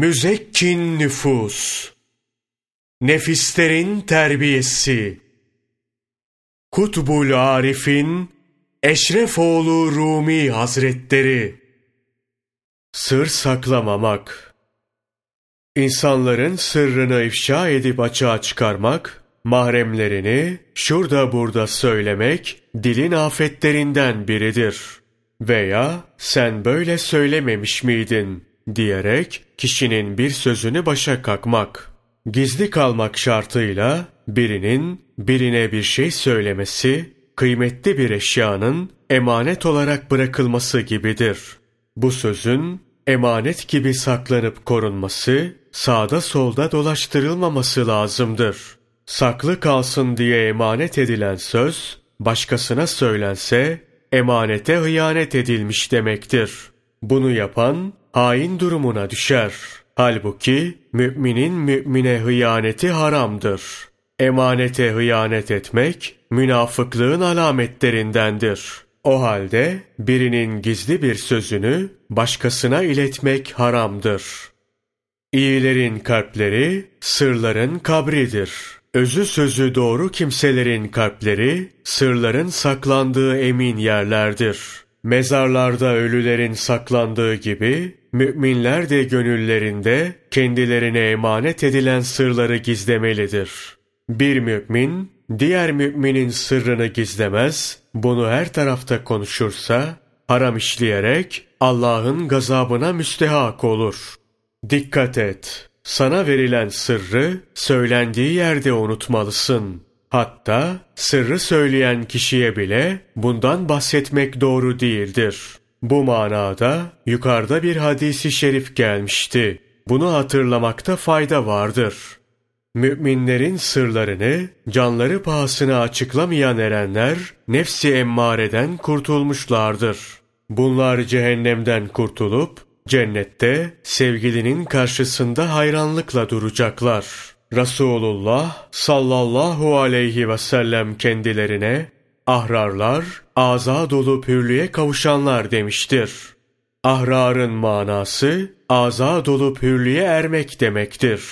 Müzekkin nüfus, nefislerin terbiyesi, Kutbul Arif'in Eşrefoğlu Rumi Hazretleri, Sır saklamamak, İnsanların sırrını ifşa edip açığa çıkarmak, mahremlerini şurada burada söylemek dilin afetlerinden biridir. Veya sen böyle söylememiş miydin diyerek kişinin bir sözünü başa kakmak. Gizli kalmak şartıyla birinin birine bir şey söylemesi, kıymetli bir eşyanın emanet olarak bırakılması gibidir. Bu sözün emanet gibi saklanıp korunması, sağda solda dolaştırılmaması lazımdır. Saklı kalsın diye emanet edilen söz, başkasına söylense, emanete hıyanet edilmiş demektir. Bunu yapan, hain durumuna düşer. Halbuki, müminin mümine hıyaneti haramdır. Emanete hıyanet etmek, münafıklığın alametlerindendir. O halde, birinin gizli bir sözünü, başkasına iletmek haramdır. İyilerin kalpleri, sırların kabridir. Özü sözü doğru kimselerin kalpleri, sırların saklandığı emin yerlerdir. Mezarlarda ölülerin saklandığı gibi, müminler de gönüllerinde kendilerine emanet edilen sırları gizlemelidir. Bir mümin, diğer müminin sırrını gizlemez, bunu her tarafta konuşursa, haram işleyerek Allah'ın gazabına müstehak olur. Dikkat et! Sana verilen sırrı söylendiği yerde unutmalısın. Hatta sırrı söyleyen kişiye bile bundan bahsetmek doğru değildir. Bu manada yukarıda bir hadisi şerif gelmişti. Bunu hatırlamakta fayda vardır. Müminlerin sırlarını canları pahasına açıklamayan erenler nefsi emmareden kurtulmuşlardır. Bunlar cehennemden kurtulup Cennette sevgilinin karşısında hayranlıkla duracaklar. Resulullah sallallahu aleyhi ve sellem kendilerine ahrarlar, azad olup hürlüğe kavuşanlar demiştir. Ahrarın manası azad olup hürlüğe ermek demektir.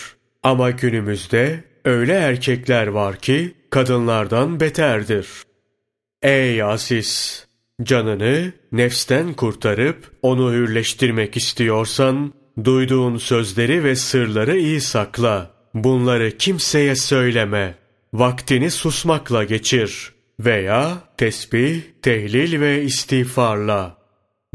Ama günümüzde öyle erkekler var ki kadınlardan beterdir. Ey aziz! Canını nefsten kurtarıp onu hürleştirmek istiyorsan, duyduğun sözleri ve sırları iyi sakla. Bunları kimseye söyleme. Vaktini susmakla geçir. Veya tesbih, tehlil ve istiğfarla.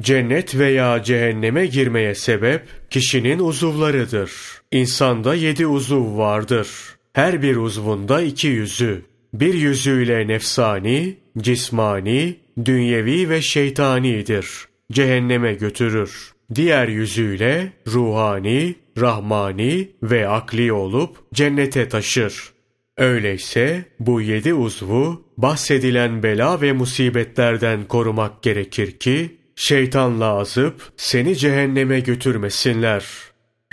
Cennet veya cehenneme girmeye sebep kişinin uzuvlarıdır. İnsanda yedi uzuv vardır. Her bir uzvunda iki yüzü. Bir yüzüyle nefsani, cismani, dünyevi ve şeytanidir. Cehenneme götürür. Diğer yüzüyle ruhani, rahmani ve akli olup cennete taşır. Öyleyse bu yedi uzvu bahsedilen bela ve musibetlerden korumak gerekir ki şeytanla azıp seni cehenneme götürmesinler.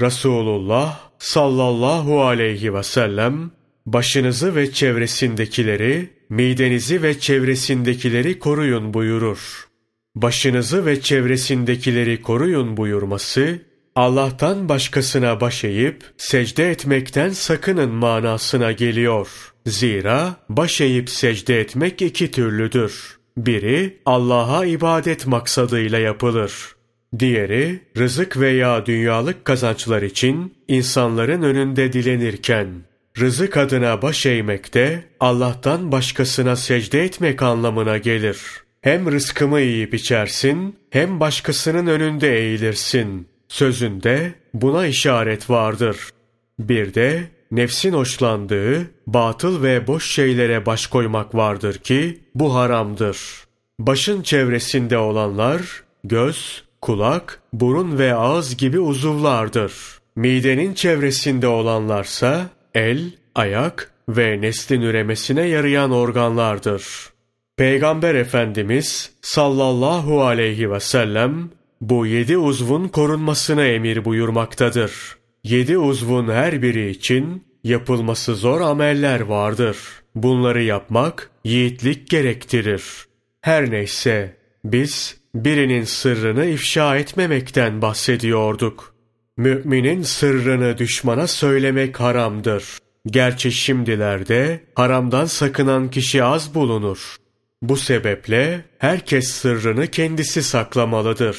Resulullah sallallahu aleyhi ve sellem başınızı ve çevresindekileri midenizi ve çevresindekileri koruyun buyurur. Başınızı ve çevresindekileri koruyun buyurması, Allah'tan başkasına baş eğip secde etmekten sakının manasına geliyor. Zira baş eğip secde etmek iki türlüdür. Biri Allah'a ibadet maksadıyla yapılır. Diğeri rızık veya dünyalık kazançlar için insanların önünde dilenirken rızık adına baş eğmek de Allah'tan başkasına secde etmek anlamına gelir. Hem rızkımı yiyip içersin, hem başkasının önünde eğilirsin. Sözünde buna işaret vardır. Bir de nefsin hoşlandığı batıl ve boş şeylere baş koymak vardır ki bu haramdır. Başın çevresinde olanlar göz, kulak, burun ve ağız gibi uzuvlardır. Midenin çevresinde olanlarsa el, ayak ve neslin üremesine yarayan organlardır. Peygamber Efendimiz sallallahu aleyhi ve sellem bu yedi uzvun korunmasına emir buyurmaktadır. Yedi uzvun her biri için yapılması zor ameller vardır. Bunları yapmak yiğitlik gerektirir. Her neyse biz birinin sırrını ifşa etmemekten bahsediyorduk. Müminin sırrını düşmana söylemek haramdır. Gerçi şimdilerde haramdan sakınan kişi az bulunur. Bu sebeple herkes sırrını kendisi saklamalıdır.